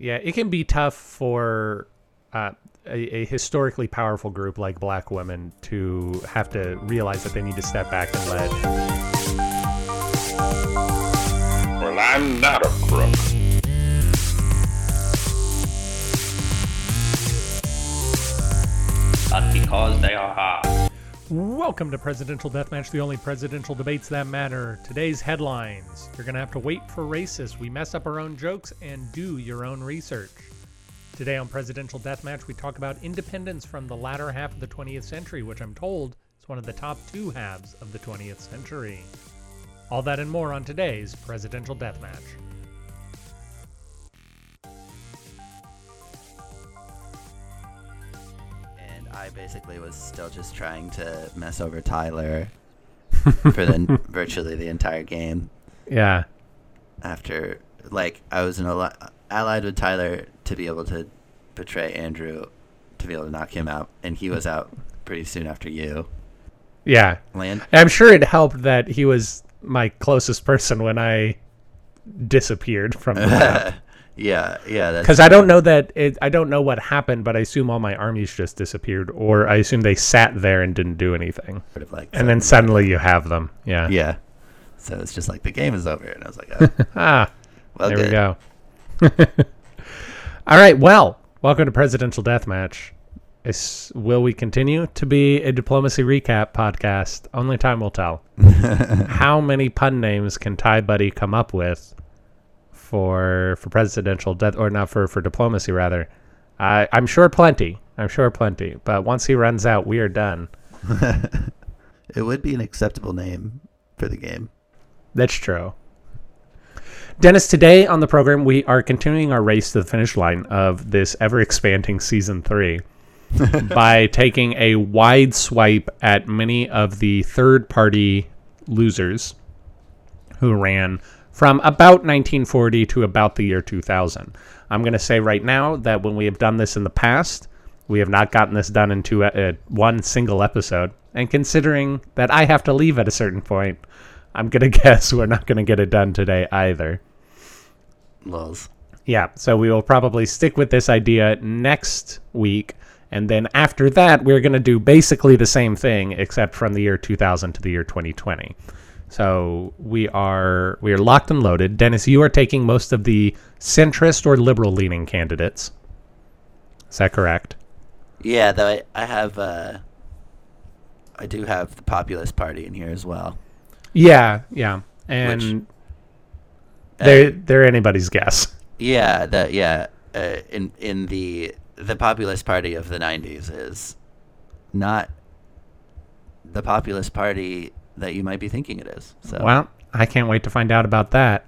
yeah, it can be tough for uh, a, a historically powerful group like black women to have to realize that they need to step back and let. Well, I'm not a crook. but because they are hard. Welcome to Presidential Deathmatch, the only presidential debates that matter. Today's headlines You're going to have to wait for racists. We mess up our own jokes and do your own research. Today on Presidential Deathmatch, we talk about independence from the latter half of the 20th century, which I'm told is one of the top two halves of the 20th century. All that and more on today's Presidential Deathmatch. I basically was still just trying to mess over Tyler for then virtually the entire game. Yeah. After like I was an ally- allied with Tyler to be able to betray Andrew to be able to knock him out, and he was out pretty soon after you. Yeah. Land. I'm sure it helped that he was my closest person when I disappeared from the map. Yeah, yeah. Because I don't know that it, I don't know what happened, but I assume all my armies just disappeared, or I assume they sat there and didn't do anything, sort of like. and then suddenly you have them. Yeah. yeah. So it's just like the game is over, and I was like, oh, Ah, well, there good. we go. all right. Well, welcome to Presidential Deathmatch. Is, will we continue to be a diplomacy recap podcast? Only time will tell. How many pun names can Ty Buddy come up with for for presidential death, or not for for diplomacy rather? I I'm sure plenty. I'm sure plenty. But once he runs out, we are done. It would be an acceptable name for the game. That's true. Dennis, today on the program, we are continuing our race to the finish line of this ever expanding season three by taking a wide swipe at many of the third party losers who ran from about 1940 to about the year 2000. I'm going to say right now that when we have done this in the past, we have not gotten this done into a, uh, a, one single episode. And considering that I have to leave at a certain point, I'm going to guess we're not going to get it done today either. Lols. Yeah, so we will probably stick with this idea next week. And then after that, we're going to do basically the same thing, except from the year 2000 to the year 2020. So we are we are locked and loaded. Dennis, you are taking most of the centrist or liberal leaning candidates. Is that correct? Yeah, though I, I have, uh, I do have the Populist Party in here as well. Yeah, yeah. And uh, they're they're anybody's guess. Yeah, the yeah, uh, in in the the Populist Party of the '90s is not the Populist Party that you might be thinking it is. So Well, I can't wait to find out about that.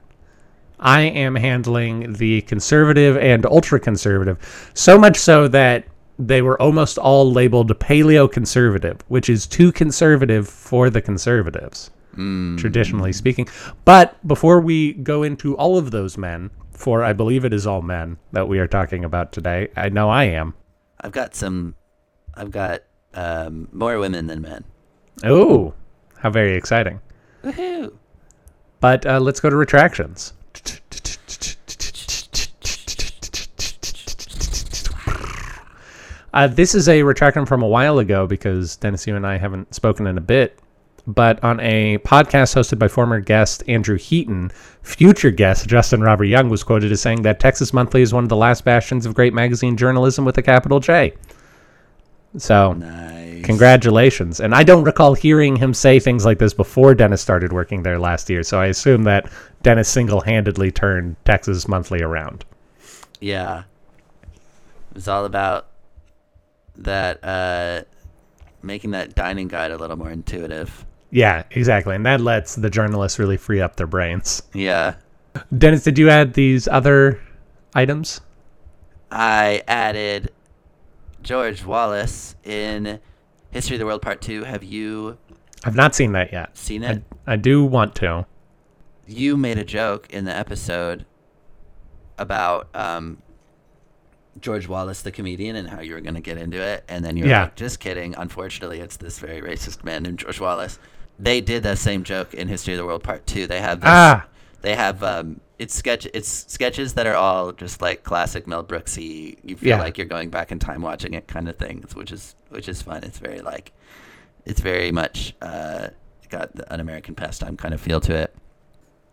I am handling the conservative and ultra conservative, so much so that they were almost all labeled paleo conservative, which is too conservative for the conservatives, traditionally speaking. But before we go into all of those men, for I believe it is all men that we are talking about today, I know I am. I've got some, I've got um, more women than men. Oh, how very exciting. Woohoo! But uh, let's go to retractions. Uh, this is a retraction from a while ago because Dennis, you and I haven't spoken in a bit. But on a podcast hosted by former guest Andrew Heaton, future guest Justin Robert Young was quoted as saying that Texas Monthly is one of the last bastions of great magazine journalism with a capital J. So, Nice. Congratulations. And I don't recall hearing him say things like this before Dennis started working there last year. So I assume that Dennis single handedly turned Texas Monthly around. Yeah. It was all about that uh making that dining guide a little more intuitive. Yeah, exactly. And that lets the journalists really free up their brains. Yeah. Dennis, did you add these other items? I added George Wallace in History of the World Part 2. Have you I've not seen that yet. seen I, it? I do want to. You made a joke in the episode about um George Wallace, the comedian, and how you were going to get into it, and then you were Yeah. like, "Just kidding." Unfortunately, it's this very racist man named George Wallace. They did that same joke in History of the World Part Two. They have this, Ah, they have um, it's sketch it's sketches that are all just like classic Mel Brooksy. You feel Yeah. like you're going back in time watching it kind of things, which is which is fun. It's very like it's very much uh, got the, an American pastime kind of feel to it.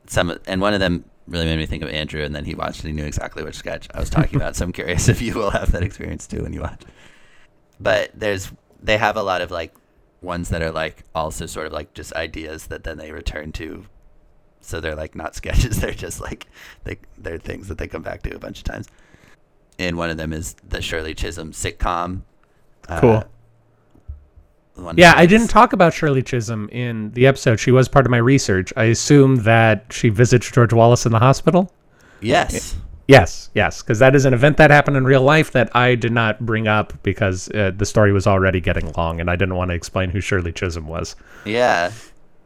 Some and one of them really made me think of Andrew, and then he watched and he knew exactly which sketch I was talking about. So I'm curious if you will have that experience too when you watch. But there's they have a lot of like ones that are like also sort of like just ideas that then they return to. So they're like not sketches; they're just like they they're things that they come back to a bunch of times. And one of them is the Shirley Chisholm sitcom. uh, Cool. one Yeah, I didn't talk about Shirley Chisholm in the episode. She was part of my research. I assume that she visits George Wallace in the hospital. Yes. Yes, yes, because that is an event that happened in real life that I did not bring up because uh, the story was already getting long, and I didn't want to explain who Shirley Chisholm was. Yeah,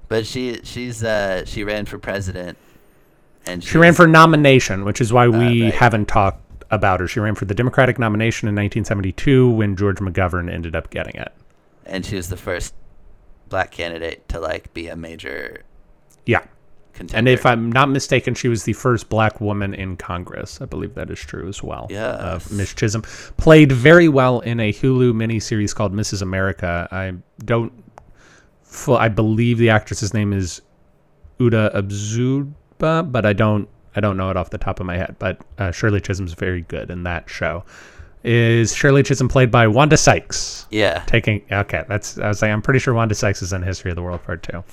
but she she's uh she ran for president, and She ran for nomination, which is why we right. haven't talked about her. She ran for the Democratic nomination in 1972 when George McGovern ended up getting it. and she was the first black candidate to like be a major Yeah. contender. And if I'm not mistaken, she was the first black woman in Congress. I believe that is true as well. Uh, Miss Chisholm played very well in a Hulu miniseries called Mrs. America. I don't. Full, I believe the actress's name is Uda Abzuba, but I don't. I don't know it off the top of my head. But uh, Shirley Chisholm's very good in that show. Is Shirley Chisholm played by Wanda Sykes? yeah, Taking okay, that's. I was like, I'm pretty sure Wanda Sykes is in History of the World Part Two.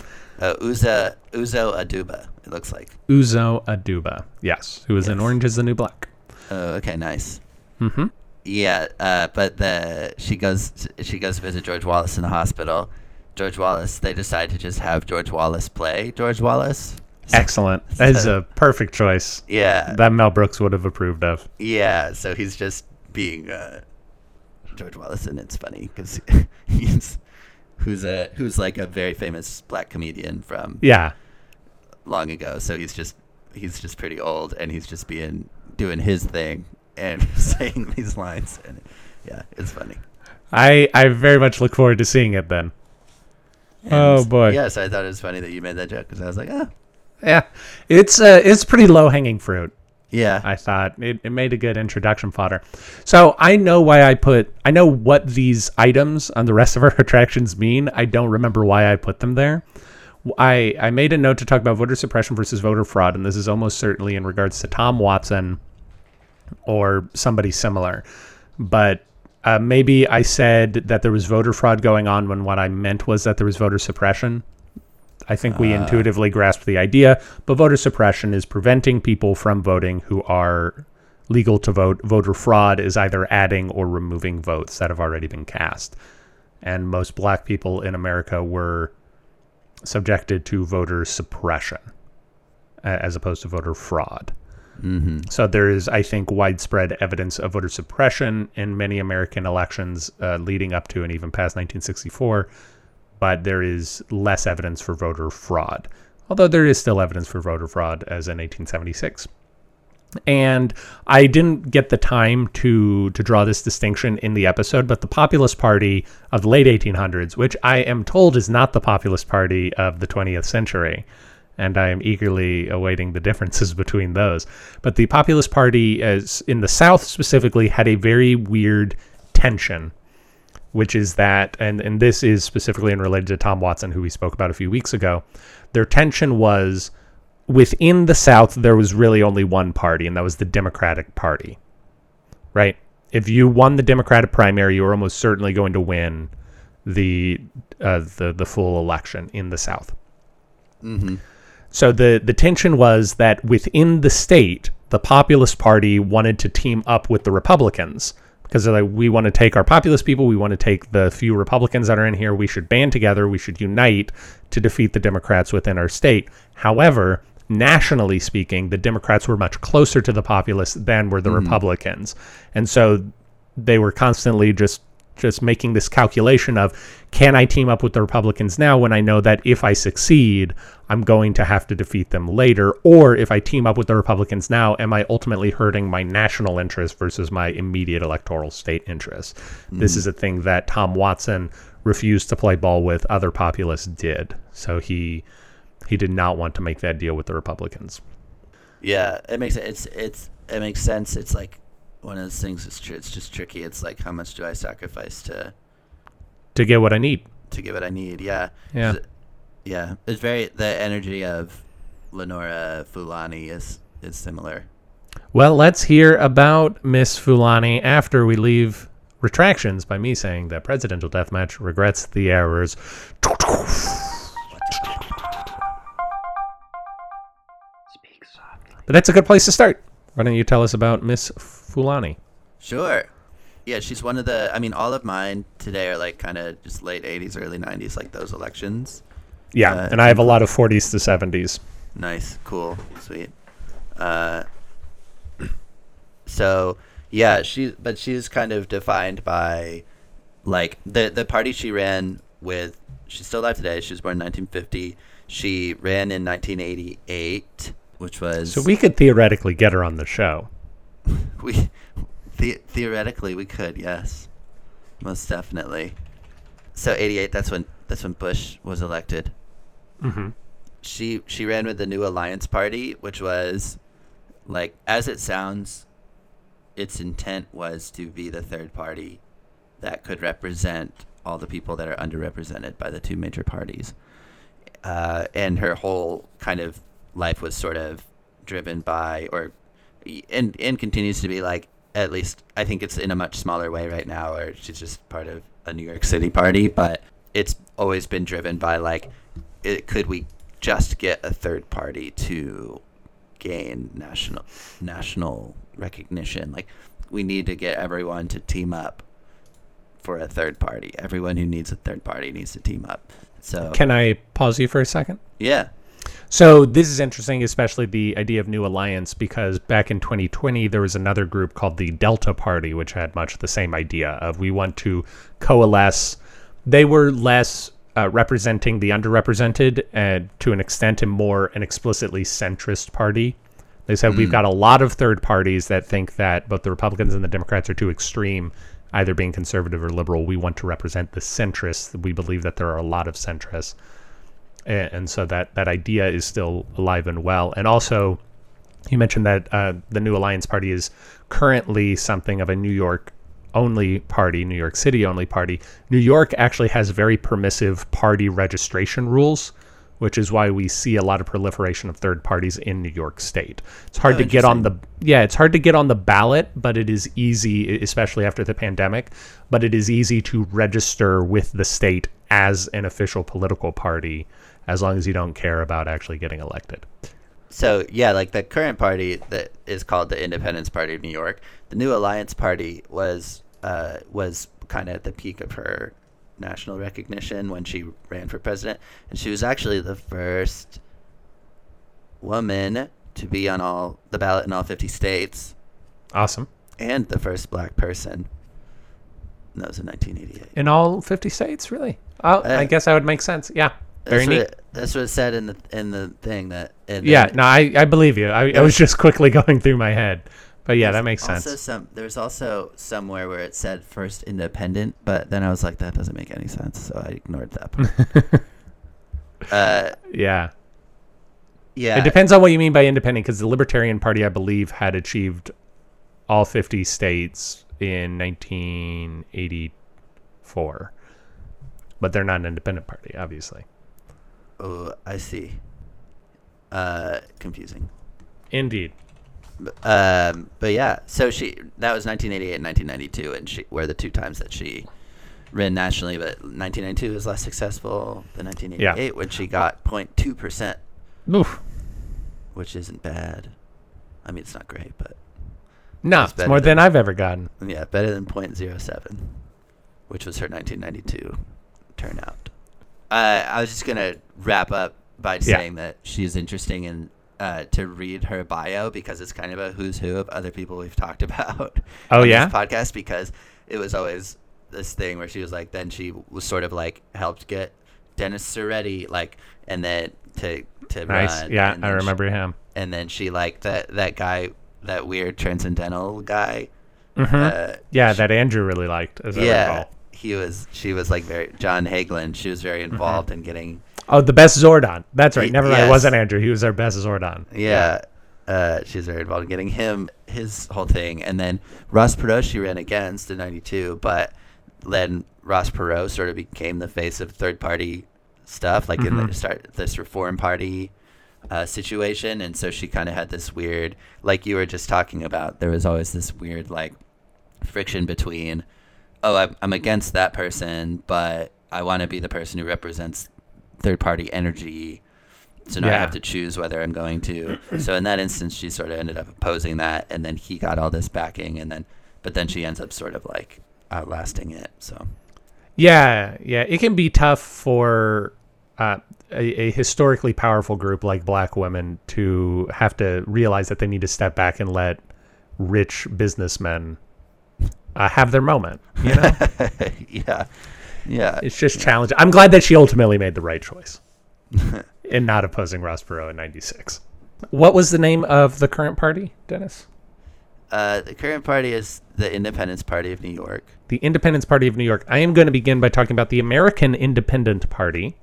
uh, Uza Uzo Aduba. It looks like. Uzo Aduba, yes, who was in Orange Is the New Black. Oh, okay, nice. Mm-hmm. Yeah, uh, but the she goes she goes to visit George Wallace in the hospital. George Wallace. They decide to just have George Wallace play George Wallace. Excellent. That is a perfect choice. Yeah, That Mel Brooks would have approved of. Yeah, so he's just being uh, George Wallace, and it's funny because he's who's a who's like a very famous black comedian from Yeah. long ago. So he's just he's just pretty old, and he's just being doing his thing and saying these lines, and yeah, it's funny. I I very much look forward to seeing it then. And Oh, boy. Yes, I thought it was funny that you made that joke because I was like, ah, Yeah. It's uh it's pretty low hanging fruit. yeah, I thought it, it made a good introduction fodder. So I know why I put I know what these items on the rest of our attractions mean. I don't remember why I put them there. I I made a note to talk about voter suppression versus voter fraud, and this is almost certainly in regards to Tom Watson or somebody similar. But uh, maybe I said that there was voter fraud going on when what I meant was that there was voter suppression. I think we intuitively grasped the idea, but voter suppression is preventing people from voting who are legal to vote. Voter fraud is either adding or removing votes that have already been cast. And most black people in America were subjected to voter suppression as opposed to voter fraud. So there is, I think, widespread evidence of voter suppression in many American elections uh, leading up to and even past 1964, but there is less evidence for voter fraud. Although there is still evidence for voter fraud, as in 1876. And I didn't get the time to to draw this distinction in the episode, but the Populist Party of the late 1800s, which I am told is not the Populist Party of the 20th century, and I am eagerly awaiting the differences between those. But the Populist Party, as in the South specifically, had a very weird tension, which is that, and and this is specifically in related to Tom Watson, who we spoke about a few weeks ago. Their tension was within the South, there was really only one party, and that was the Democratic Party. Right? If you won the Democratic primary, you were almost certainly going to win the uh, the the full election in the South. So the the tension was that within the state, the Populist Party wanted to team up with the Republicans because they're like, we want to take our populist people, we want to take the few Republicans that are in here, we should band together, we should unite to defeat the Democrats within our state. However, nationally speaking, the Democrats were much closer to the populists than were the mm-hmm. Republicans, and so they were constantly just just making this calculation of can I team up with the Republicans now when I know that if I succeed, I'm going to have to defeat them later? Or if I team up with the Republicans now, am I ultimately hurting my national interest versus my immediate electoral state interest? This is a thing that Tom Watson refused to play ball with, other populists did. So he he did not want to make that deal with the Republicans. Yeah, it makes it's it's it makes sense. It's like one of those things. It's tr- it's just tricky. It's like how much do I sacrifice to To get what I need. to get what I need? Yeah, Yeah. It's- yeah. It's very the energy of Lenora Fulani is is similar. Well, let's hear about Miss Fulani after we leave retractions by me saying that Presidential Deathmatch regrets the errors. But that's a good place to start. Why don't you tell us about Miss Fulani? Sure. Yeah, she's one of the. I mean, all of mine today are like kind of just late '80s, early '90s, like those elections. Yeah, Uh, and I have a lot of 40s to 70s. Nice, cool, sweet. Uh, so yeah, she but she's kind of defined by like the the party she ran with. She's still alive today. She was born in 1950. She ran in 1988, which was So we could theoretically get her on the show. we the, theoretically we could yes, most definitely. So 88. That's when that's when Bush was elected. Mm-hmm. she she ran with the New Alliance Party, which was like as it sounds, its intent was to be the third party that could represent all the people that are underrepresented by the two major parties. Uh, and her whole kind of life was sort of driven by, or and and continues to be like at least I think it's in a much smaller way right now, or she's just part of a New York City party, but it's always been driven by like, it, could we just get a third party to gain national national recognition? Like, we need to get everyone to team up for a third party. Everyone who needs a third party needs to team up. So Can I pause you for a second? yeah, So this is interesting, especially the idea of new alliance, because back in 2020 there was another group called the Delta Party, which had much the same idea of we want to coalesce. They were less uh, representing the underrepresented, and to an extent, and more an explicitly centrist party. They said we've got a lot of third parties that think that both the Republicans and the Democrats are too extreme, either being conservative or liberal. We want to represent the centrists. We believe that there are a lot of centrists and, so that that idea is still alive and well. And also, you mentioned that uh, the New Alliance Party is currently something of a New York only party, New York City only party. New York actually has very permissive party registration rules, which is why we see a lot of proliferation of third parties in New York State. It's hard Oh, to get on the yeah, it's hard to get on the ballot, but it is easy, especially after the pandemic. But it is easy to register with the state as an official political party, as long as you don't care about actually getting elected. So yeah, like the current party that is called the Independence Party of New York, the New Alliance Party was uh, was kind of at the peak of her national recognition when she ran for president, and she was actually the first woman to be on all the ballot in all 50 states, Awesome. and the first black person. And that was in 1988. In all 50 states, really? Oh, I Uh, guess that would make sense. Yeah. Very That's neat. what, it, that's what it said in the in the thing that. Yeah, then- no, I, I believe you. I, I was just quickly going through my head. But yeah, that makes sense. Also, some there's also somewhere where it said first independent, but then I was like, that doesn't make any sense, so I ignored that part. uh, yeah. yeah, It depends on what you mean by independent, because the Libertarian Party, I believe, had achieved all 50 states in 1984. But they're not an independent party, obviously. Oh, I see. Uh, confusing. Indeed. Um, but yeah, so she that was 1988 and 1992, and she were the two times that she ran nationally. But 1992 was less successful than 1988 when she got 0.2 percent, which isn't bad. I mean, it's not great, but No, It's it's more than- than I've ever gotten. Yeah, better than .07, which was her 1992 turnout. Uh, I was just gonna wrap up by saying that she's interesting and uh, to read her bio because it's kind of a who's who of other people we've talked about. Oh, on yeah? this podcast because it was always this thing where she was like, then she was sort of like helped get Dennis Serrette like, and then to to Nice. run. Yeah, I then she- remember him. and then she like that that guy, that weird transcendental guy. Mhm. Uh, yeah, that Andrew really liked, as I yeah, recall. he was. She was like very John Hagelin. She was very involved in getting. Oh, the best Zordon. That's right. Never mind. It wasn't Andrew. He was our best Zordon. Yeah, Uh, she's very involved in getting him his whole thing, and then Ross Perot she ran against in '92, but then Ross Perot sort of became the face of third party stuff, like in the start this Reform Party uh, situation, and so she kind of had this weird, like you were just talking about. There was always this weird like friction between, oh, I'm, I'm against that person, but I want to be the person who represents third party energy. So now I have to choose whether I'm going to. So in that instance, she sort of ended up opposing that, and then he got all this backing, and then, but then she ends up sort of like outlasting it. So Yeah, yeah, it can be tough for uh, a, a historically powerful group like black women to have to realize that they need to step back and let rich businessmen uh, have their moment. You know, yeah, yeah, it's just challenging. I'm glad that she ultimately made the right choice in not opposing Ross Perot in '96. What was the name of the current party, Dennis? Uh, the current party is the Independence Party of New York. the Independence Party of New York. I am going to begin by talking about the American Independent Party,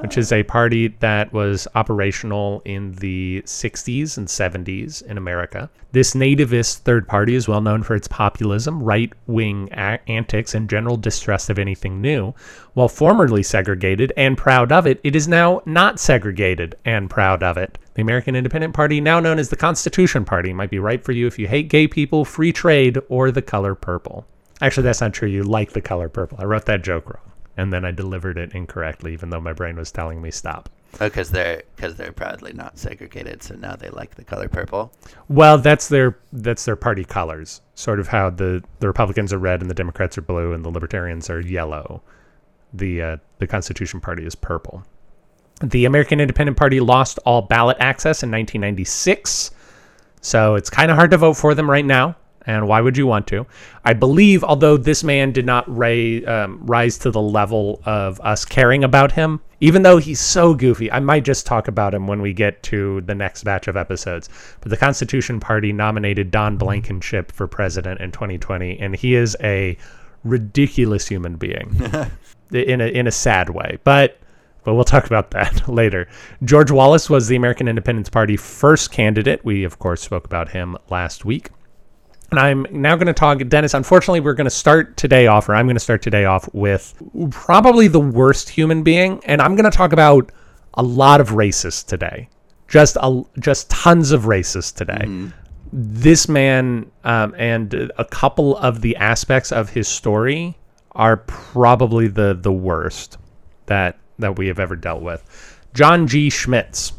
which is a party that was operational in the 60s and 70s in America. This nativist third party is well known for its populism, right wing antics, and general distrust of anything new. While formerly segregated and proud of it, it is now not segregated and proud of it. The American Independent Party, now known as the Constitution Party, might be right for you if you hate gay people, free trade, or the color purple. Actually, that's not true. You like the color purple. I wrote that joke wrong, and then I delivered it incorrectly, even though my brain was telling me stop. Oh, because they're because they're proudly not segregated, so now they like the color purple. Well, that's their that's their party colors. Sort of how the the Republicans are red and the Democrats are blue and the Libertarians are yellow. The uh, the Constitution Party is purple. The American Independent Party lost all ballot access in 1996, so it's kind of hard to vote for them right now. And why would you want to? I believe, although this man did not ray, um, rise to the level of us caring about him, even though he's so goofy, I might just talk about him when we get to the next batch of episodes. But the Constitution Party nominated Don Blankenship for president in 2020, and he is a ridiculous human being in a in a sad way. But but we'll talk about that later. George Wallace was the American Independence Party first candidate. We of course spoke about him last week. And I'm now going to talk, Dennis. Unfortunately, we're going to start today off, or I'm going to start today off with probably the worst human being, and I'm going to talk about a lot of racists today. Just a, just tons of racists today. This man um, and a couple of the aspects of his story are probably the the worst that that we have ever dealt with. John G. Schmitz.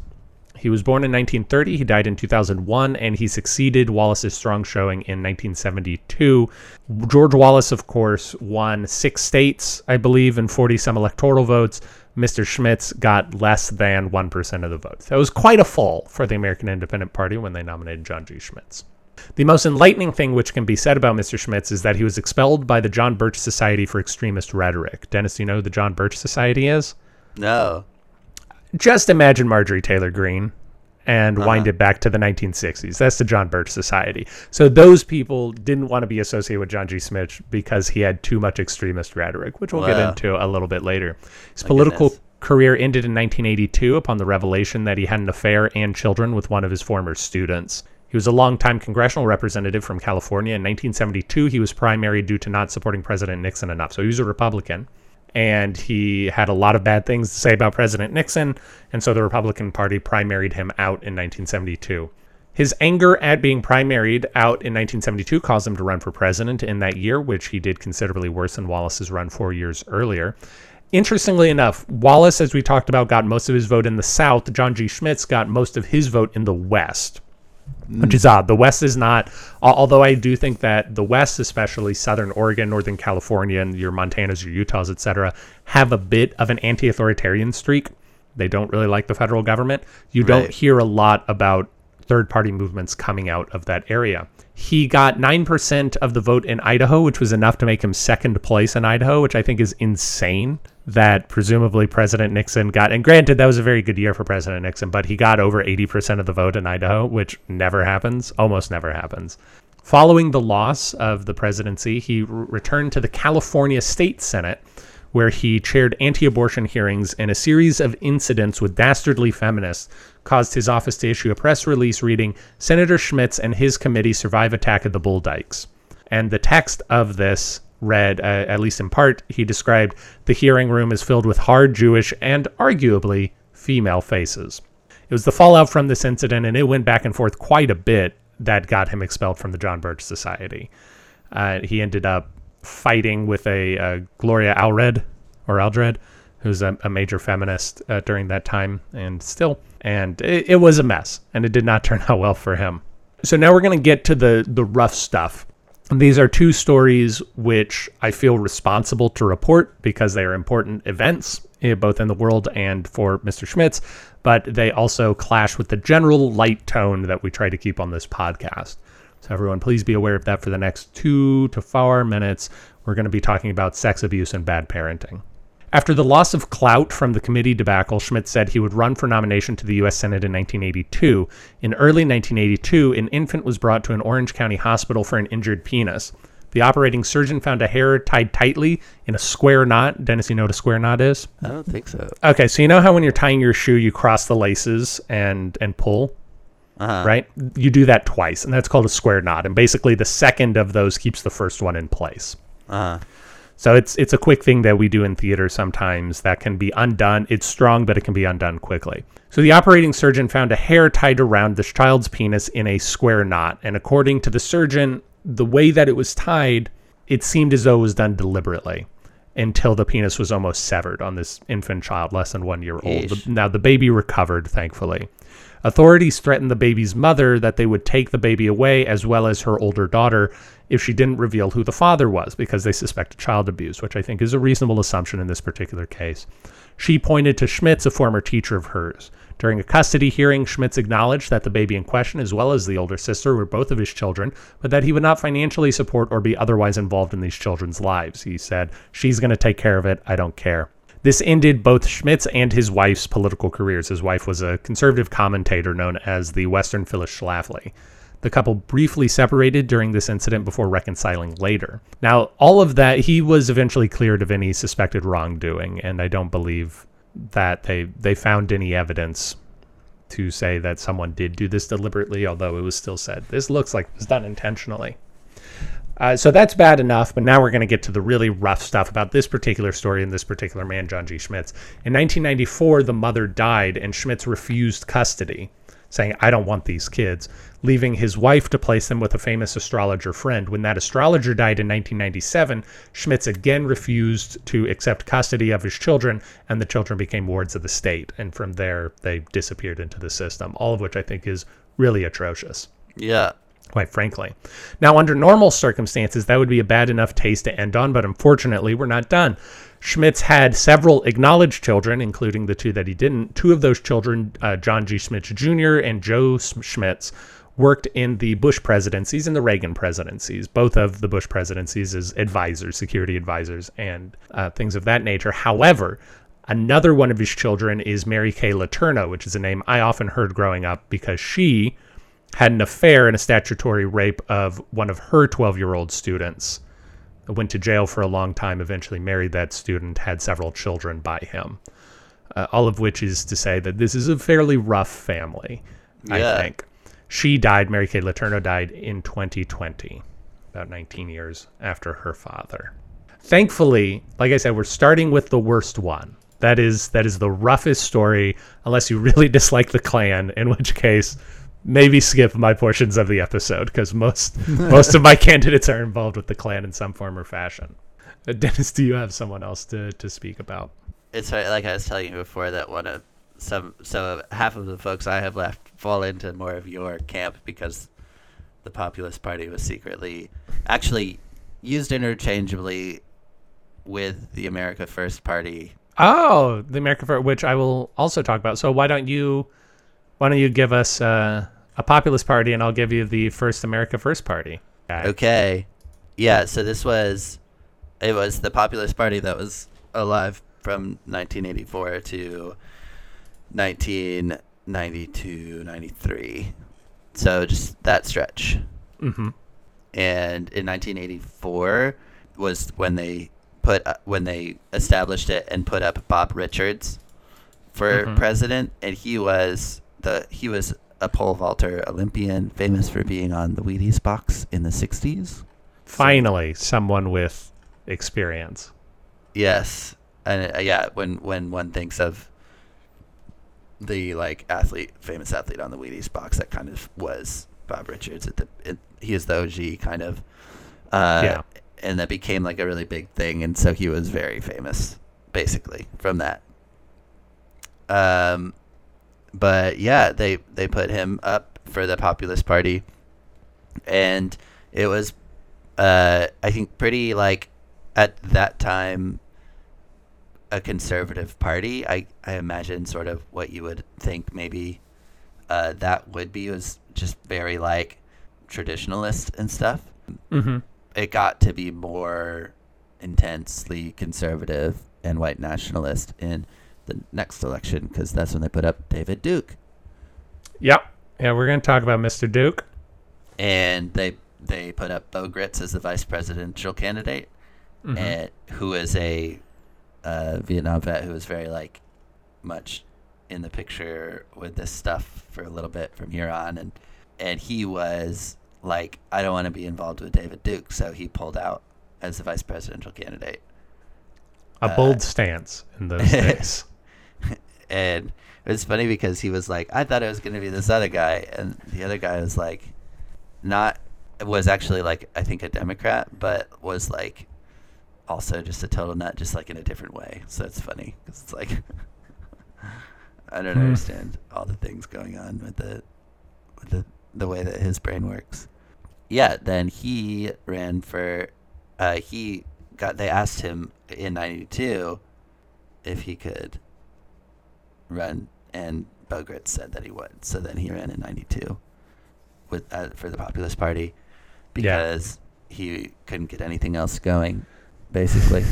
He was born in 1930. He died in 2001, and he succeeded Wallace's strong showing in 1972. George Wallace, of course, won six states, I believe, and 40 some electoral votes. Mr. Schmitz got less than 1% of the votes. That was quite a fall for the American Independent Party when they nominated John G. Schmitz. The most enlightening thing which can be said about Mr. Schmitz is that he was expelled by the John Birch Society for Extremist Rhetoric. Dennis, you know who the John Birch Society is? No, just imagine Marjorie Taylor Greene and uh-huh. wind it back to the 1960s. That's the John Birch Society. So those people didn't want to be associated with John G. Schmitz because he had too much extremist rhetoric, which we'll get into a little bit later. His political goodness. career ended in 1982 upon the revelation that he had an affair and children with one of his former students. He was a longtime congressional representative from California. In 1972, he was primary due to not supporting President Nixon enough. So he was a Republican and he had a lot of bad things to say about President Nixon, and so the Republican Party primaried him out in 1972. His anger at being primaried out in 1972 caused him to run for president in that year, which he did considerably worse than Wallace's run four years earlier. Interestingly enough, Wallace, as we talked about, got most of his vote in the South. John G. Schmitz got most of his vote in the West Mm. which is odd. The West is not, although I do think that the West, especially Southern Oregon, Northern California, and your Montanas, your Utahs, etc., have a bit of an anti-authoritarian streak. They don't really like the federal government. You don't hear a lot about third-party movements coming out of that area. He got 9% of the vote in Idaho, which was enough to make him second place in Idaho, which I think is insane that presumably President Nixon got. And granted, that was a very good year for President Nixon, but he got over 80% of the vote in Idaho, which never happens, almost never happens. Following the loss of the presidency, he returned to the California State Senate, where he chaired anti abortion hearings and a series of incidents with dastardly feminists caused his office to issue a press release reading Senator Schmitz and his committee survive attack at the Bull Dykes. And the text of this read, uh, at least in part, he described the hearing room is filled with hard Jewish and arguably female faces. It was the fallout from this incident, and it went back and forth quite a bit that got him expelled from the John Birch Society. Uh, he ended up fighting with a, uh Gloria Allred or Aldred, who's a, a major feminist uh, during that time and still. And it, it was a mess, and it did not turn out well for him. So now we're going to get to the the rough stuff. These are two stories which I feel responsible to report because they are important events, eh, both in the world and for Mr. Schmitz, but they also clash with the general light tone that we try to keep on this podcast. So, everyone, please be aware of that for the next two to four minutes. We're going to be talking about sex abuse and bad parenting. After the loss of clout from the committee debacle, Schmitz said he would run for nomination to the U.S. Senate in 1982. In early 1982, an infant was brought to an Orange County hospital for an injured penis. The operating surgeon found a hair tied tightly in a square knot. Dennis, you know what a square knot is? I don't think so. Okay, so you know how when you're tying your shoe, you cross the laces and and pull, Uh-huh. right? You do that twice, and that's called a square knot. And basically, the second of those keeps the first one in place. Uh-huh. So it's it's a quick thing that we do in theater sometimes that can be undone. It's strong, but it can be undone quickly. So the operating surgeon found a hair tied around this child's penis in a square knot, and according to the surgeon, the way that it was tied, it seemed as though it was done deliberately until the penis was almost severed on this infant child, less than one year old. Yeesh. Now the baby recovered, thankfully. Authorities threatened the baby's mother that they would take the baby away, as well as her older daughter, if she didn't reveal who the father was, because they suspected child abuse, which I think is a reasonable assumption in this particular case. She pointed to Schmitz, a former teacher of hers. During a custody hearing, Schmitz acknowledged that the baby in question, as well as the older sister, were both of his children, but that he would not financially support or be otherwise involved in these children's lives. He said, She's going to take care of it. I don't care. This ended both Schmitz and his wife's political careers. His wife was a conservative commentator known as the Western Phyllis Schlafly. The couple briefly separated during this incident before reconciling later. Now, all of that, he was eventually cleared of any suspected wrongdoing, and I don't believe that they they found any evidence to say that someone did do this deliberately, although it was still said this looks like it was done intentionally. Uh, so that's bad enough, but now we're going to get to the really rough stuff about this particular story and this particular man, John G. Schmitz. In 1994, the mother died, and Schmitz refused custody, saying, I don't want these kids, leaving his wife to place them with a famous astrologer friend. When that astrologer died in 1997, Schmitz again refused to accept custody of his children, and the children became wards of the state. And from there, they disappeared into the system, all of which I think is really atrocious Yeah. quite frankly. Now, under normal circumstances, that would be a bad enough taste to end on, but unfortunately, we're not done. Schmitz had several acknowledged children, including the two that he didn't. Two of those children, uh, John G. Schmitz Jr. and Joe Schmitz, worked in the Bush presidencies and the Reagan presidencies, both of the Bush presidencies as advisors, security advisors, and uh, things of that nature. However, another one of his children is Mary Kay Letourneau, which is a name I often heard growing up because she had an affair and a statutory rape of one of her 12 year old students. Went to jail for a long time, eventually married that student, had several children by him. Uh, all of which is to say that this is a fairly rough family, Yeah. I think. She died, Mary Kay Letourneau died in 2020, about 19 years after her father. Thankfully, like I said, we're starting with the worst one. That is that is the roughest story, unless you really dislike the Klan, in which case maybe skip my portions of the episode because most most of my candidates are involved with the Klan in some form or fashion. Uh, Dennis, do you have someone else to, to speak about? It's right- like I was telling you before that one of some so half of the folks I have left fall into more of your camp because the Populist Party was secretly actually used interchangeably with the America First Party. Oh, the America First, which I will also talk about. So why don't you why don't you give us uh, a populist party, and I'll give you the first America First Party. Okay. Yeah, so this was it was the Populist Party that was alive from 1984 to 1992, 93. So just that stretch. Mm-hmm. And in 1984 was when they put uh, when they established it and put up Bob Richards for Mhm. president and he was the he was a pole vaulter Olympian, famous for being on the Wheaties box in the '60s. Finally, someone with experience. Yes, and uh, yeah, when when one thinks of the like athlete, famous athlete on the Wheaties box, that kind of was Bob Richards. At the it, he is the OG kind of, uh, Yeah. and that became like a really big thing, and so he was very famous, basically from that. Um, but yeah, they they put him up for the Populist Party, and it was, uh, I think, pretty like at that time a conservative party. I, I imagine sort of what you would think maybe uh, that would be was just very like traditionalist and stuff. Mm-hmm. It got to be more intensely conservative and white nationalist in the next election because that's when they put up David Duke Yep. Yeah, we're going to talk about Mr. Duke. and they they put up Bo Gritz as the vice presidential candidate, Mhm. and who is a uh, Vietnam vet who was very like much in the picture with this stuff for a little bit from here on, and and he was like, I don't want to be involved with David Duke, so he pulled out as the vice presidential candidate. A Uh, bold stance in those days. and it was funny because he was like, I thought it was going to be this other guy, and the other guy was like, not was actually like I think a Democrat, but was like also just a total nut, just like in a different way. So it's funny because it's like I don't Hmm. understand all the things going on with the with the the way that his brain works. Yeah, then he ran for. Uh, he got. They asked him in '92 if he could run, and Bo Gritz said that he would. So then he ran in '92 with uh, for the Populist Party Yeah. because he couldn't get anything else going, basically.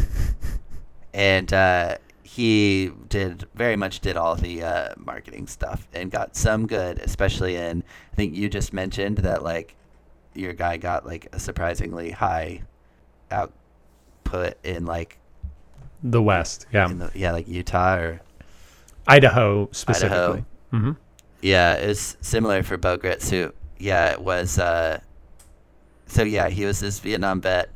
and uh, he did very much did all the uh, marketing stuff and got some good, especially in. I think you just mentioned that like your guy got like a surprisingly high output in like The West. Yeah. in the, yeah like Utah or Idaho specifically. hmm Yeah, it's similar for Bo Gritz, who, yeah, it was, uh, so yeah, he was this Vietnam vet,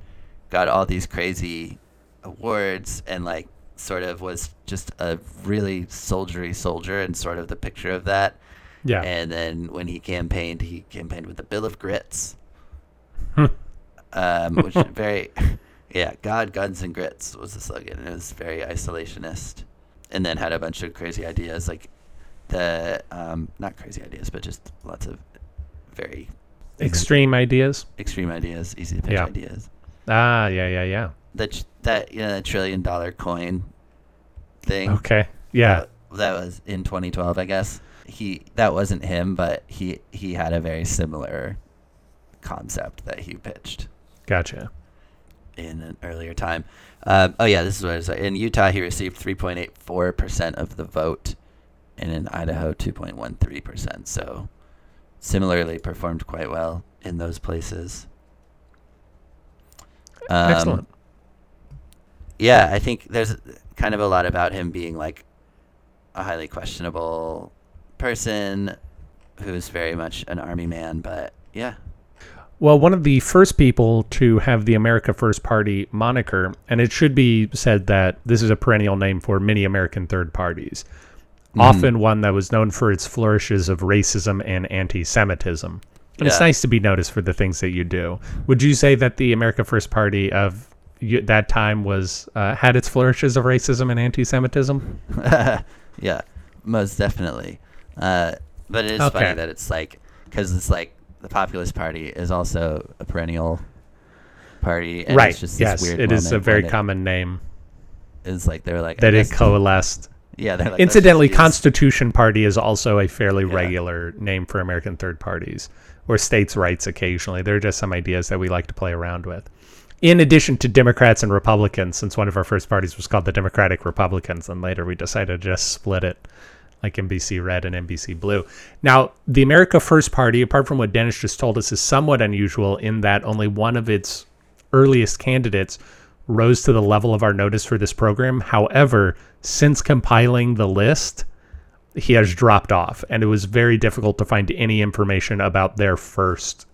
got all these crazy awards, and like sort of was just a really soldiery soldier, and sort of the picture of that. Yeah. And then when he campaigned, he campaigned with the Bill of Gritz, um, which is very, yeah, God, guns, and grits was the slogan. and It was very isolationist, and then had a bunch of crazy ideas, like the um, not crazy ideas, but just lots of very Extreme ideas. extreme ideas, easy to pitch Yeah. ideas. Ah, yeah, yeah, yeah. That that you know, the trillion dollar coin thing. Okay. Yeah. that, that was in 2012, I guess. He that wasn't him, but he he had a very similar concept that he pitched Gotcha. in an earlier time. Um, oh yeah, this is what it is. In Utah, he received 3.84 percent of the vote, and in Idaho, 2.13 percent. So, similarly, performed quite well in those places. Um, Excellent. Yeah, I think there's kind of a lot about him being like a highly questionable person who's very much an army man, but yeah. Well, one of the first people to have the America First Party moniker, and it should be said that this is a perennial name for many American third parties, often one that was known for its flourishes of racism and anti Semitism. And it's nice to be noticed for the things that you do. Would you say that the America First Party of y- that time was uh, had its flourishes of racism and anti Semitism? yeah, most definitely. Uh, but it is Okay. funny that it's like because it's like the Populist Party is also a perennial party, and right. It's just this yes, weird it is a very common name Is like they're like that it coalesced. Yeah, they're like Incidentally, Constitution Party is also a fairly Yeah. regular name for American third parties, or states' rights occasionally. They're just some ideas that we like to play around with. In addition to Democrats and Republicans, since one of our first parties was called the Democratic Republicans, and later we decided to just split it like NBC Red and NBC Blue. Now, the America First Party, apart from what Dennis just told us, is somewhat unusual in that only one of its earliest candidates rose to the level of our notice for this program. However, since compiling the list, he has dropped off, and it was very difficult to find any information about their first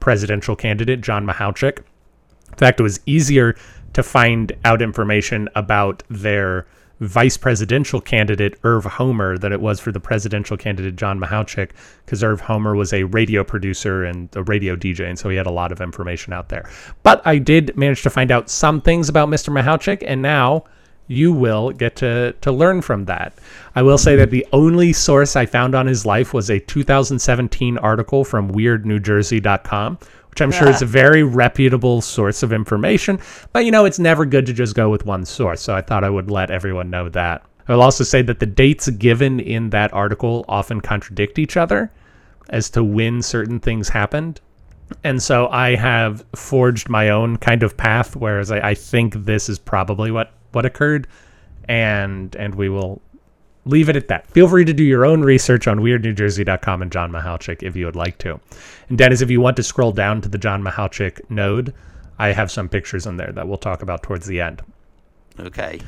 presidential candidate, John Mahouchik. In fact, it was easier to find out information about their vice presidential candidate, Irv Homer, than it was for the presidential candidate, John Mahouchik, because Irv Homer was a radio producer and a radio DJ, and so he had a lot of information out there. But I did manage to find out some things about Mr. Mahouchik, and now you will get to, to learn from that. I will say that the only source I found on his life was a 2017 article from weirdnewjersey.com, which I'm sure is a very reputable source of information. But you know, it's never good to just go with one source. So I thought I would let everyone know that. I'll also say that the dates given in that article often contradict each other as to when certain things happened. And so I have forged my own kind of path, whereas I, I think this is probably what, what occurred. And and we will leave it at that. Feel free to do your own research on weirdnewjersey.com and John Mahalchik if you would like to. And Dennis, if you want to scroll down to the John Mahalchik node, I have some pictures in there that we'll talk about towards the end. Okay.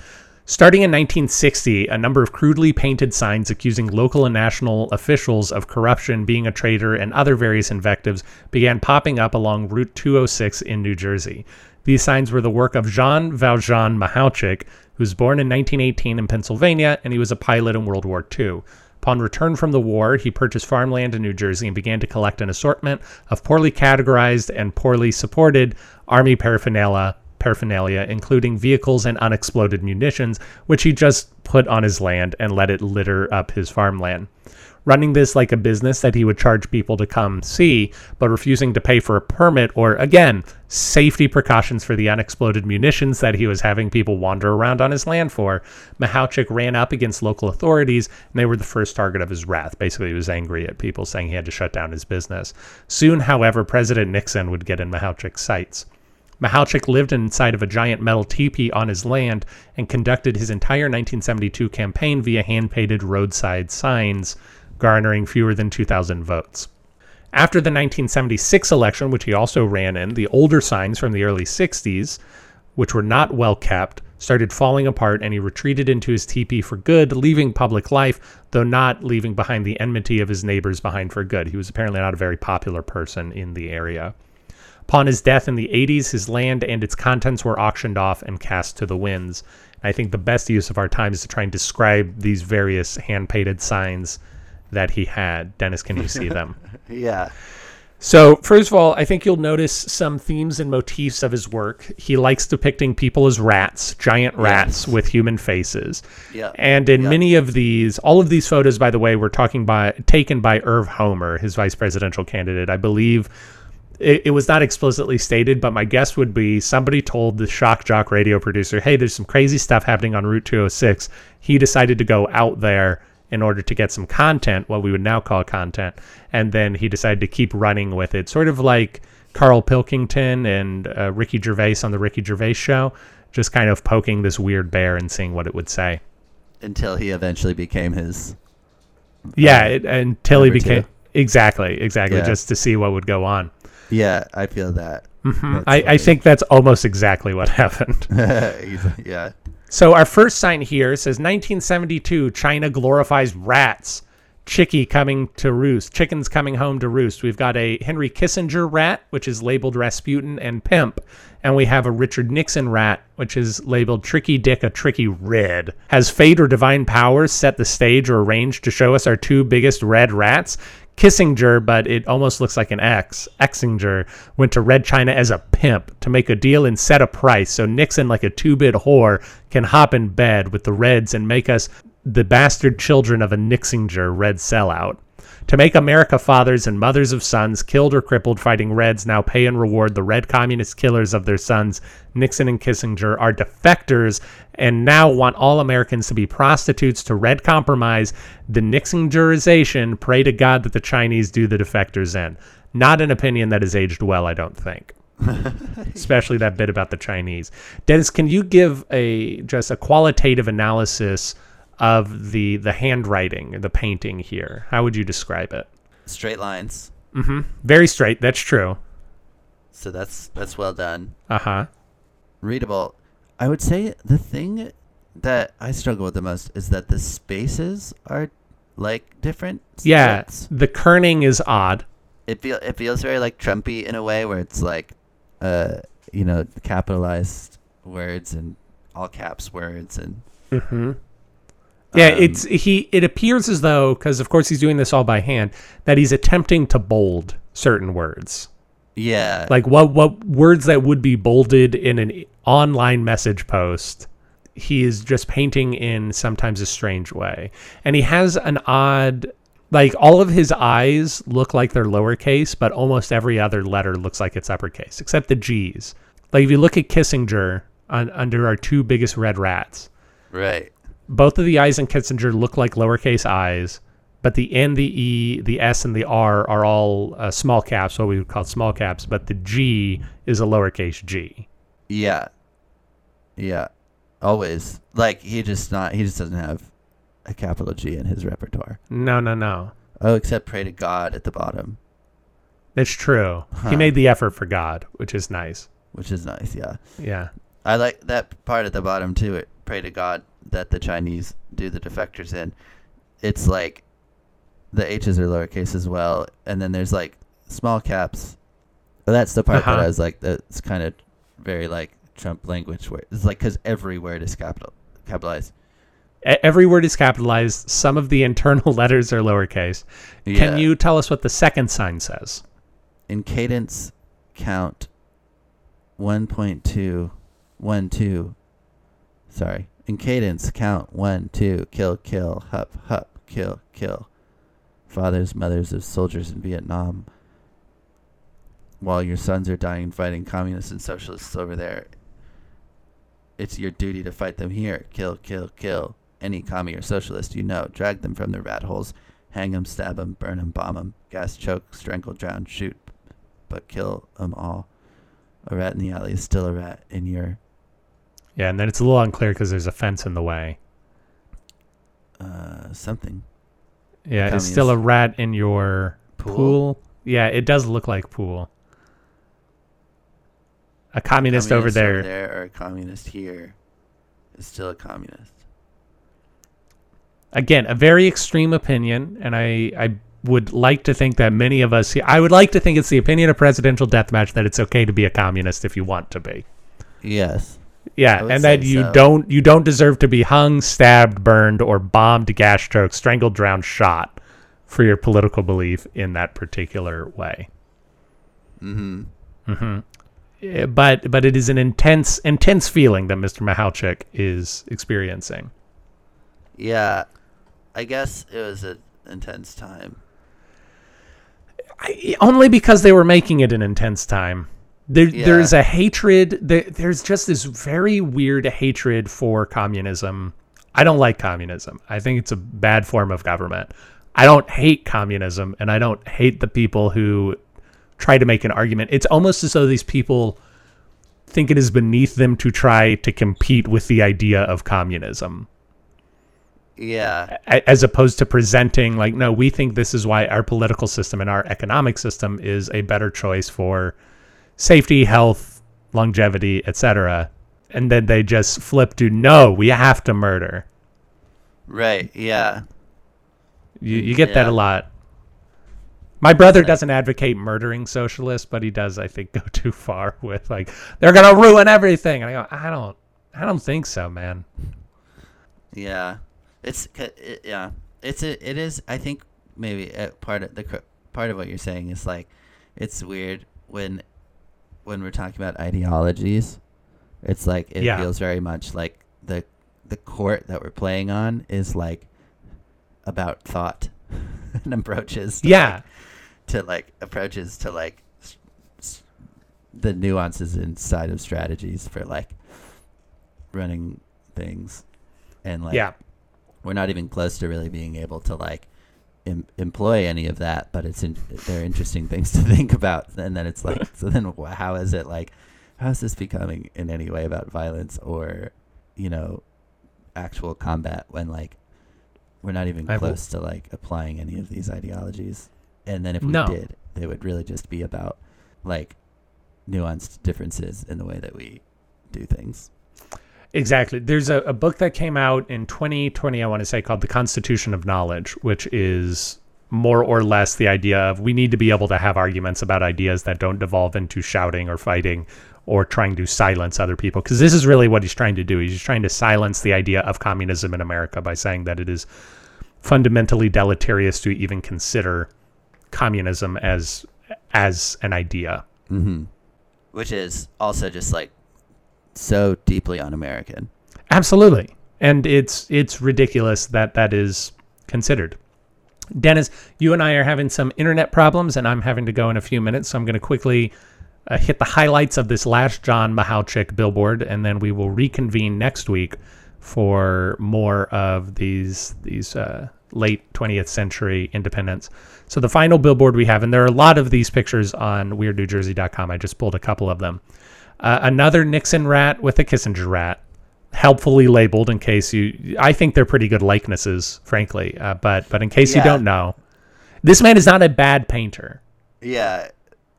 Starting in 1960, a number of crudely painted signs accusing local and national officials of corruption, being a traitor, and other various invectives began popping up along Route 206 in New Jersey. These signs were the work of Jean Valjean Mahalchik, who was born in 1918 in Pennsylvania, and he was a pilot in World War II. Upon return from the war, he purchased farmland in New Jersey and began to collect an assortment of poorly categorized and poorly supported Army paraphernalia, paraphernalia, including vehicles and unexploded munitions, which he just put on his land and let it litter up his farmland. Running this like a business that he would charge people to come see, but refusing to pay for a permit or, again, safety precautions for the unexploded munitions that he was having people wander around on his land for, Mahalchik ran up against local authorities, and they were the first target of his wrath. Basically, he was angry at people saying he had to shut down his business. Soon, however, President Nixon would get in Mahalchik's sights. Mahalchik lived inside of a giant metal teepee on his land and conducted his entire 1972 campaign via hand painted roadside signs, garnering fewer than 2,000 votes. After the 1976 election, which he also ran in, the older signs from the early 60s, which were not well kept, started falling apart and he retreated into his teepee for good, leaving public life, though not leaving behind the enmity of his neighbors behind for good. He was apparently not a very popular person in the area. Upon his death in the 80s, his land and its contents were auctioned off and cast to the winds. I think the best use of our time is to try and describe these various hand painted signs that he had. Dennis, can you see them? Yeah. So, first of all, I think you'll notice some themes and motifs of his work. He likes depicting people as rats, giant rats with human faces. Yeah. And in Yeah. many of these, all of these photos, by the way, were talking by taken by Irv Homer, his vice presidential candidate. I believe it, it was not explicitly stated, but my guess would be somebody told the shock jock radio producer, "Hey, there's some crazy stuff happening on Route 206." He decided to go out there in order to get some content, what we would now call content, and then he decided to keep running with it, sort of like Carl Pilkington and uh, Ricky Gervais on the Ricky Gervais show, just kind of poking this weird bear and seeing what it would say. Until he eventually became his. Yeah, it, until he number two. became exactly, exactly, Yeah. just to see what would go on. Yeah, I feel that. Mm-hmm. That's I, I think that's almost exactly what happened. Yeah. So our first sign here says 1972, China glorifies rats. Chicky coming to roost. Chickens coming home to roost. We've got a Henry Kissinger rat, which is labeled Rasputin and Pimp. And we have a Richard Nixon rat, which is labeled Tricky Dick, a Tricky Red. Has fate or divine powers set the stage or arranged to show us our two biggest red rats? Kissinger, but it almost looks like an X. Exinger went to Red China as a pimp to make a deal and set a price so Nixon, like a two bit whore, can hop in bed with the Reds and make us the bastard children of a Nixinger Red sellout. To make America fathers and mothers of sons killed or crippled fighting Reds now pay and reward the Red communist killers of their sons, Nixon and Kissinger, are defectors and now want all Americans to be prostitutes to Red compromise the Nixingerization. Pray to God that the Chinese do the defectors in. Not an opinion that has aged well, I don't think. Especially that bit about the Chinese. Dennis, can you give a just a qualitative analysis of the the handwriting, the painting here? How would you describe it? Straight lines. Mm-hmm. Very straight. That's true. So that's that's well done. Uh huh. Readable. I would say the thing that I struggle with the most is that the spaces are like different. Yeah, splits. the kerning is odd. it feel it feels very like Trumpy in a way where it's like, uh, you know, capitalized words and all caps words and Mm-hmm. Yeah, Um, it's he. It appears as though, because of course he's doing this all by hand, that he's attempting to bold certain words, yeah, like what what words that would be bolded in an online message post. He is just painting in sometimes a strange way, and he has an odd. Like all of his eyes look like they're lowercase, but almost every other letter looks like it's uppercase, except the G's. Like if you look at Kissinger on, under our two biggest red rats, right. Both of the I's in Kissinger look like lowercase i's, but the N, the E, the S, and the R are all uh, small caps, what we would call small caps, but the G is a lowercase g. Yeah. Yeah. Always. Like he just not he just doesn't have a capital G in his repertoire. No, no, no. Oh, except pray to God at the bottom, That's true. He made the effort for God, which is nice. which is nice, yeah. Yeah. I like that part at the bottom too. It pray to God that the Chinese do the defectors in. It's like the H's are lowercase as well, and then there's like small caps. But that's the part that Uh-huh. I was like, that's kind of very like Trump language, where it's like because every word is capital capitalized. Every word is capitalized. Some of the internal letters are lowercase. Yeah. Can you tell us what the second sign says? in cadence count 1.2 1 2 sorry in cadence count. 1 2 kill kill hup hup kill kill. Fathers mothers of soldiers in vietnam. While your sons are dying fighting communists and socialists over there it's your duty to fight them here. Kill kill kill. Any commie or socialist you know drag them from their rat holes. Hang them stab them burn them bomb them gas choke strangle drown shoot but kill them all. A rat in the alley is still a rat in your Yeah, and then it's a little unclear because there's a fence in the way. uh, something Yeah, it's still a rat in your pool. pool. Yeah, it does look like pool. A communist, over, Communist there. or a communist here is still a communist. Again, a very extreme opinion, and I, I would like to think that many of us. I would like to think it's the opinion of presidential deathmatch that it's okay to be a communist if you want to be. Yes. Yeah, and that you so. don't you don't deserve to be hung, stabbed, burned, or bombed, gas choked, strangled, drowned, shot for your political belief in that particular way. Mm-hmm. Eh, But but it is an intense intense feeling that Mr. Mahalchik is experiencing. Yeah. I guess it was an intense time. I, only because they were making it an intense time. There, Yeah. There's a hatred. There, there's just this very weird hatred for communism. I don't like communism. I think it's a bad form of government. I don't hate communism, and I don't hate the people who try to make an argument. It's almost as though these people think it is beneath them to try to compete with the idea of communism Yeah. as opposed to presenting like no we think this is why our political system and our economic system is a better choice for safety health longevity etc and then they just flip to no we have to murder. Right. Yeah. you, you get that a lot. My brother doesn't advocate murdering socialists but he does i think go too far with like they're gonna ruin everything. And i go i don't i don't think so man. Yeah, it's it, yeah, it's a, it is. I think maybe uh, part of the part of what you're saying is like, it's weird when when we're talking about ideologies. It's like it Yeah. feels very much like the the court that we're playing on is like about thought and approaches. To yeah like, to like approaches to like s- s- the nuances inside of strategies for like running things and like yeah we're not even close to really being able to like em- employ any of that but it's in, they're interesting things to think about. And then it's like so then how is it like how is this becoming in any way about violence or you know actual combat when like we're not even I will- close to like applying any of these ideologies? And then if we No. did they would really just be about like nuanced differences in the way that we do things Exactly. There's a, a book that came out in 2020, I want to say, called The Constitution of Knowledge, which is more or less the idea of we need to be able to have arguments about ideas that don't devolve into shouting or fighting or trying to silence other people. Because this is really what he's trying to do. He's trying to silence the idea of communism in America by saying that it is fundamentally deleterious to even consider communism as as an idea. Mm-hmm. Which is also just like so deeply un-American. Absolutely. And it's it's ridiculous that that is considered. Dennis, you and I are having some internet problems, and I'm having to go in a few minutes. So I'm going to quickly uh, hit the highlights of this last John Mahalchik billboard, and then we will reconvene next week for more of these these uh, late 20th century independents. So the final billboard we have, and there are a lot of these pictures on WeirdNewJersey.com. I just pulled a couple of them. Uh, another Nixon rat with a Kissinger rat helpfully labeled in case you I think they're pretty good likenesses frankly uh, but but in case you don't know this man is not a bad painter Yeah,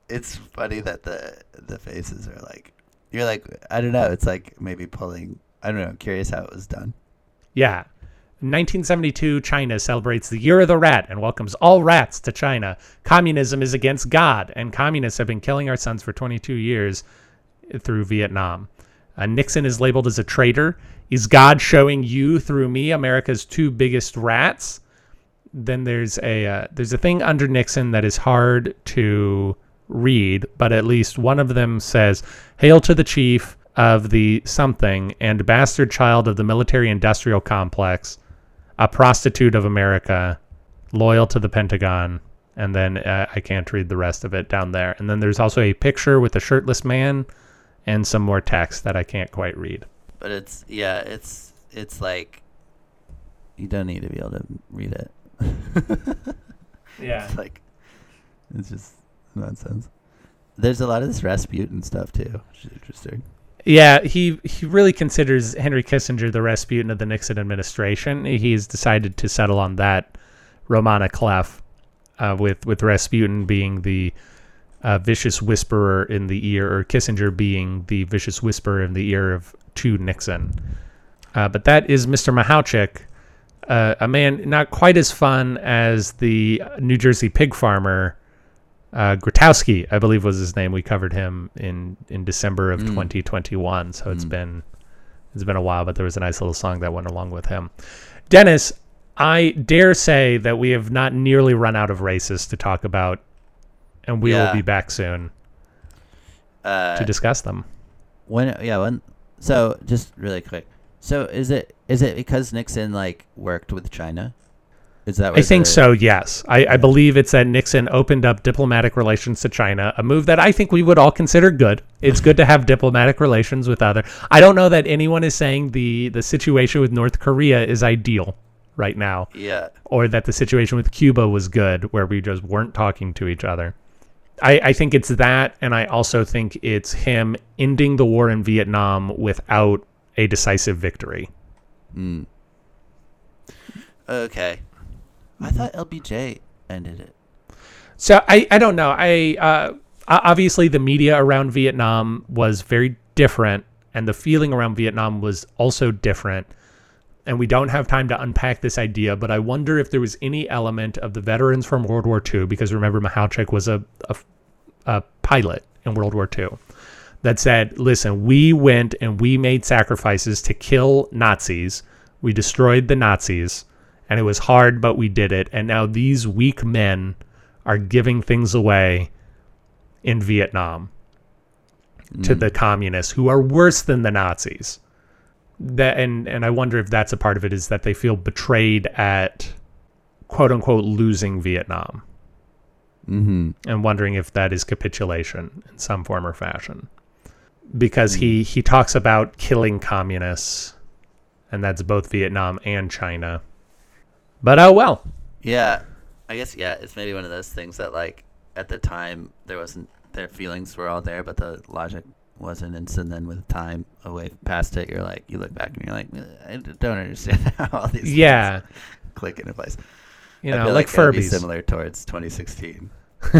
it's funny that the the faces are like you're like I don't know. It's like maybe pulling. I don't know. Curious how it was done. yeah 1972 China celebrates the year of the rat and welcomes all rats to China communism is against God and communists have been killing our sons for 22 years through Vietnam uh, Nixon is labeled as a traitor is God showing you through me America's two biggest rats then there's a uh, there's a thing under Nixon that is hard to read, but at least one of them says, "Hail to the chief of the something and bastard child of the military-industrial complex, a prostitute of America, loyal to the Pentagon." And then uh, I can't read the rest of it down there. And then there's also a picture with a shirtless man and some more text that I can't quite read. But it's yeah. It's it's like you don't need to be able to read it. Yeah. It's like it's just nonsense. There's a lot of this Rasputin stuff too, which is interesting. Yeah, he he really considers Henry Kissinger the Rasputin of the Nixon administration. He's decided to settle on that roman à clef, uh, with with Rasputin being the uh, vicious whisperer in the ear, or Kissinger being the vicious whisperer in the ear of to Nixon. Uh, but that is Mr. Mahalchik, uh, a man not quite as fun as the New Jersey pig farmer uh, Grotowski, I believe was his name. We covered him in in December of 2021, so it's been it's been a while. But there was a nice little song that went along with him. Dennis, I dare say that we have not nearly run out of races to talk about, and we will be back soon Uh, to discuss them. When yeah when so just really quick. So is it is it because Nixon like worked with China? Is that I think so. Yes, I, I believe it's that Nixon opened up diplomatic relations to China, a move that I think we would all consider good. It's good to have diplomatic relations with other. I don't know that anyone is saying the the situation with North Korea is ideal right now, Yeah. or that the situation with Cuba was good, where we just weren't talking to each other. I, I think it's that, and I also think it's him ending the war in Vietnam without a decisive victory. Okay. I thought LBJ ended it. So I, I don't know. I uh, obviously the media around Vietnam was very different, and the feeling around Vietnam was also different. And we don't have time to unpack this idea, but I wonder if there was any element of the veterans from World War II, because remember Mahalchik was a, a, a pilot in World War II, that said, "Listen, we went and we made sacrifices to kill Nazis. We destroyed the Nazis." and it was hard, but we did it. And now these weak men are giving things away in Vietnam to mm. the communists who are worse than the Nazis. That and and I wonder if that's a part of it is that they feel betrayed at quote unquote losing Vietnam. Mm-hmm. And wondering if that is capitulation in some form or fashion. Because he he talks about killing communists and that's both Vietnam and China. But oh well. Yeah. I guess yeah, it's maybe one of those things that like at the time there wasn't their feelings were all there, but the logic wasn't. And so then with time away past it, you're like you look back and you're like, eh, I don't understand how all these Yeah. click into place. You I know, feel like, it'll similar towards 2016.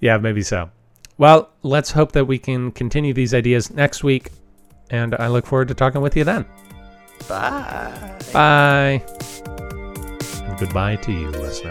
Yeah, maybe so. Well, let's hope that we can continue these ideas next week. and I look forward to talking with you then. Bye. Bye. And goodbye to you, listener.